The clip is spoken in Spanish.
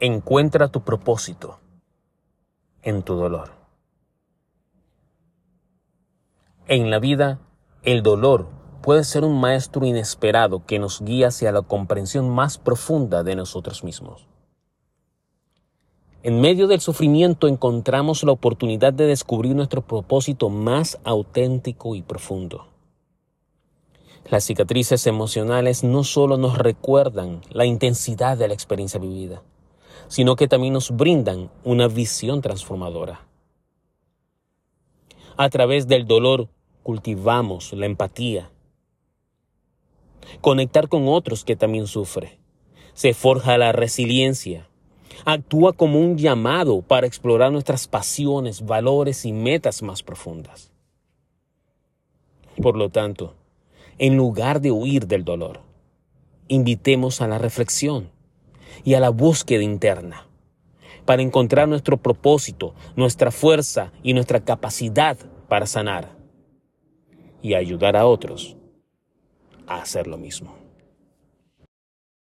Encuentra tu propósito en tu dolor. En la vida, el dolor puede ser un maestro inesperado que nos guía hacia la comprensión más profunda de nosotros mismos. En medio del sufrimiento encontramos la oportunidad de descubrir nuestro propósito más auténtico y profundo. Las cicatrices emocionales no solo nos recuerdan la intensidad de la experiencia vivida, sino que también nos brindan una visión transformadora. A través del dolor cultivamos la empatía, conectar con otros que también sufren. Se forja la resiliencia. Actúa como un llamado para explorar nuestras pasiones, valores y metas más profundas. Por lo tanto, en lugar de huir del dolor, invitemos a la reflexión y a la búsqueda interna para encontrar nuestro propósito, nuestra fuerza y nuestra capacidad para sanar y ayudar a otros a hacer lo mismo.